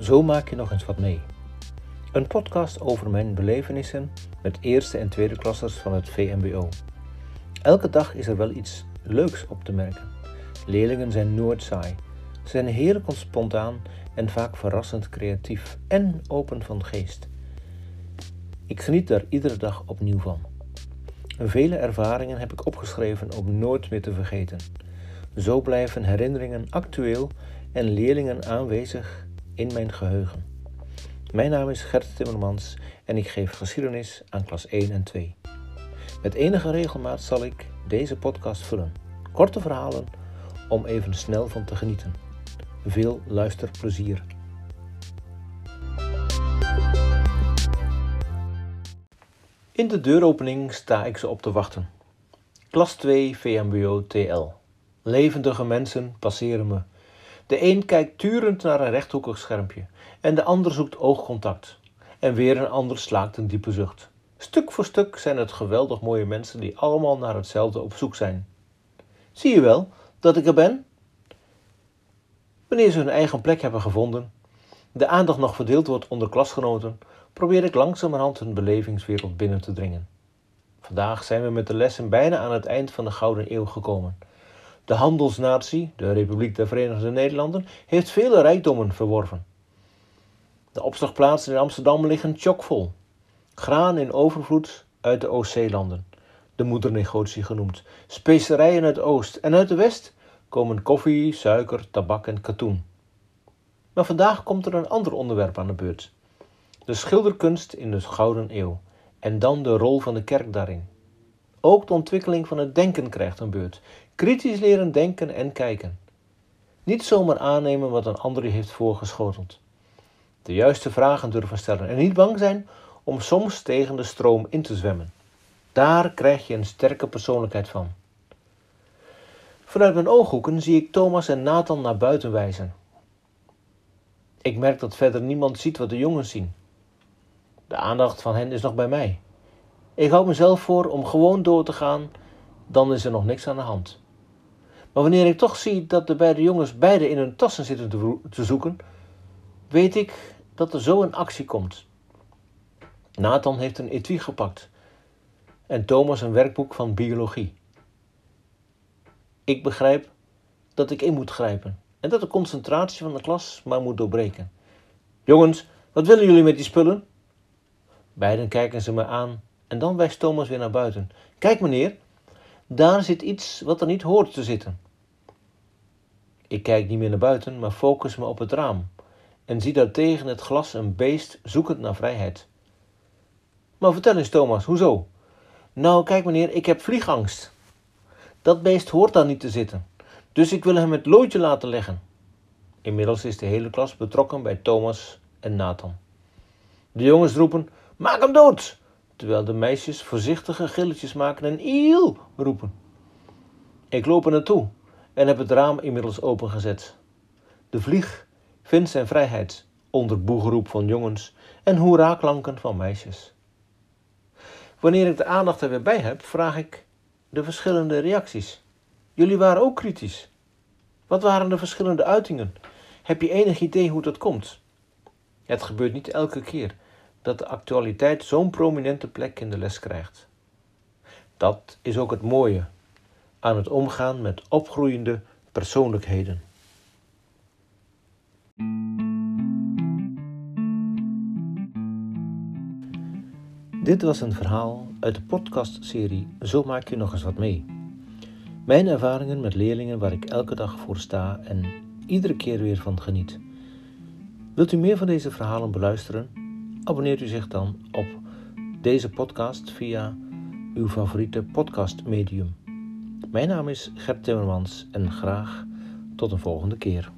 Zo maak je nog eens wat mee. Een podcast over mijn belevenissen met eerste en tweede klassers van het VMBO. Elke dag is er wel iets leuks op te merken. Leerlingen zijn nooit saai. Ze zijn heerlijk spontaan en vaak verrassend creatief en open van geest. Ik geniet daar iedere dag opnieuw van. Vele ervaringen heb ik opgeschreven om nooit meer te vergeten. Zo blijven herinneringen actueel en leerlingen aanwezig in mijn geheugen. Mijn naam is Gert Timmermans en ik geef geschiedenis aan klas 1 en 2. Met enige regelmaat zal ik deze podcast vullen. Korte verhalen om even snel van te genieten. Veel luisterplezier. In de deuropening sta ik ze op te wachten. Klas 2 VMBO TL. Levendige mensen passeren me. De een kijkt turend naar een rechthoekig schermpje en de ander zoekt oogcontact. En weer een ander slaakt een diepe zucht. Stuk voor stuk zijn het geweldig mooie mensen die allemaal naar hetzelfde op zoek zijn. Zie je wel dat ik er ben? Wanneer ze hun eigen plek hebben gevonden, de aandacht nog verdeeld wordt onder klasgenoten, probeer ik langzamerhand hun belevingswereld binnen te dringen. Vandaag zijn we met de lessen bijna aan het eind van de Gouden Eeuw gekomen. De handelsnatie, de Republiek der Verenigde Nederlanden, heeft vele rijkdommen verworven. De opslagplaatsen in Amsterdam liggen chockvol. Graan in overvloed uit de Oostzeelanden, de moedernegotie genoemd, specerijen uit Oost en uit de West komen koffie, suiker, tabak en katoen. Maar vandaag komt er een ander onderwerp aan de beurt. De schilderkunst in de Gouden Eeuw en dan de rol van de kerk daarin. Ook de ontwikkeling van het denken krijgt een beurt. Kritisch leren denken en kijken. Niet zomaar aannemen wat een ander je heeft voorgeschoteld. De juiste vragen durven stellen en niet bang zijn om soms tegen de stroom in te zwemmen. Daar krijg je een sterke persoonlijkheid van. Vanuit mijn ooghoeken zie ik Thomas en Nathan naar buiten wijzen. Ik merk dat verder niemand ziet wat de jongens zien. De aandacht van hen is nog bij mij. Ik houd mezelf voor om gewoon door te gaan, dan is er nog niks aan de hand. Maar wanneer ik toch zie dat de beide jongens beide in hun tassen zitten te, te zoeken, weet ik dat er zo een actie komt. Nathan heeft een etui gepakt en Thomas een werkboek van biologie. Ik begrijp dat ik in moet grijpen en dat de concentratie van de klas maar moet doorbreken. Jongens, wat willen jullie met die spullen? Beiden kijken ze me aan en dan wijst Thomas weer naar buiten. Kijk meneer, daar zit iets wat er niet hoort te zitten. Ik kijk niet meer naar buiten, maar focus me op het raam en zie daar tegen het glas een beest zoekend naar vrijheid. Maar vertel eens, Thomas, hoezo? Nou, kijk meneer, ik heb vliegangst. Dat beest hoort daar niet te zitten, dus ik wil hem het loodje laten leggen. Inmiddels is de hele klas betrokken bij Thomas en Nathan. De jongens roepen: Maak hem dood! Terwijl de meisjes voorzichtige gilletjes maken en iel roepen. Ik loop er naartoe en heb het raam inmiddels opengezet. De vlieg vindt zijn vrijheid onder boegeroep van jongens en hoera-klanken van meisjes. Wanneer ik de aandacht er weer bij heb, vraag ik de verschillende reacties. Jullie waren ook kritisch. Wat waren de verschillende uitingen? Heb je enig idee hoe dat komt? Het gebeurt niet elke keer dat de actualiteit zo'n prominente plek in de les krijgt. Dat is ook het mooie aan het omgaan met opgroeiende persoonlijkheden. Dit was een verhaal uit de podcastserie Zo maak je nog eens wat mee. Mijn ervaringen met leerlingen waar ik elke dag voor sta en iedere keer weer van geniet. Wilt u meer van deze verhalen beluisteren? Abonneert u zich dan op deze podcast via uw favoriete podcastmedium. Mijn naam is Gert Timmermans en graag tot een volgende keer.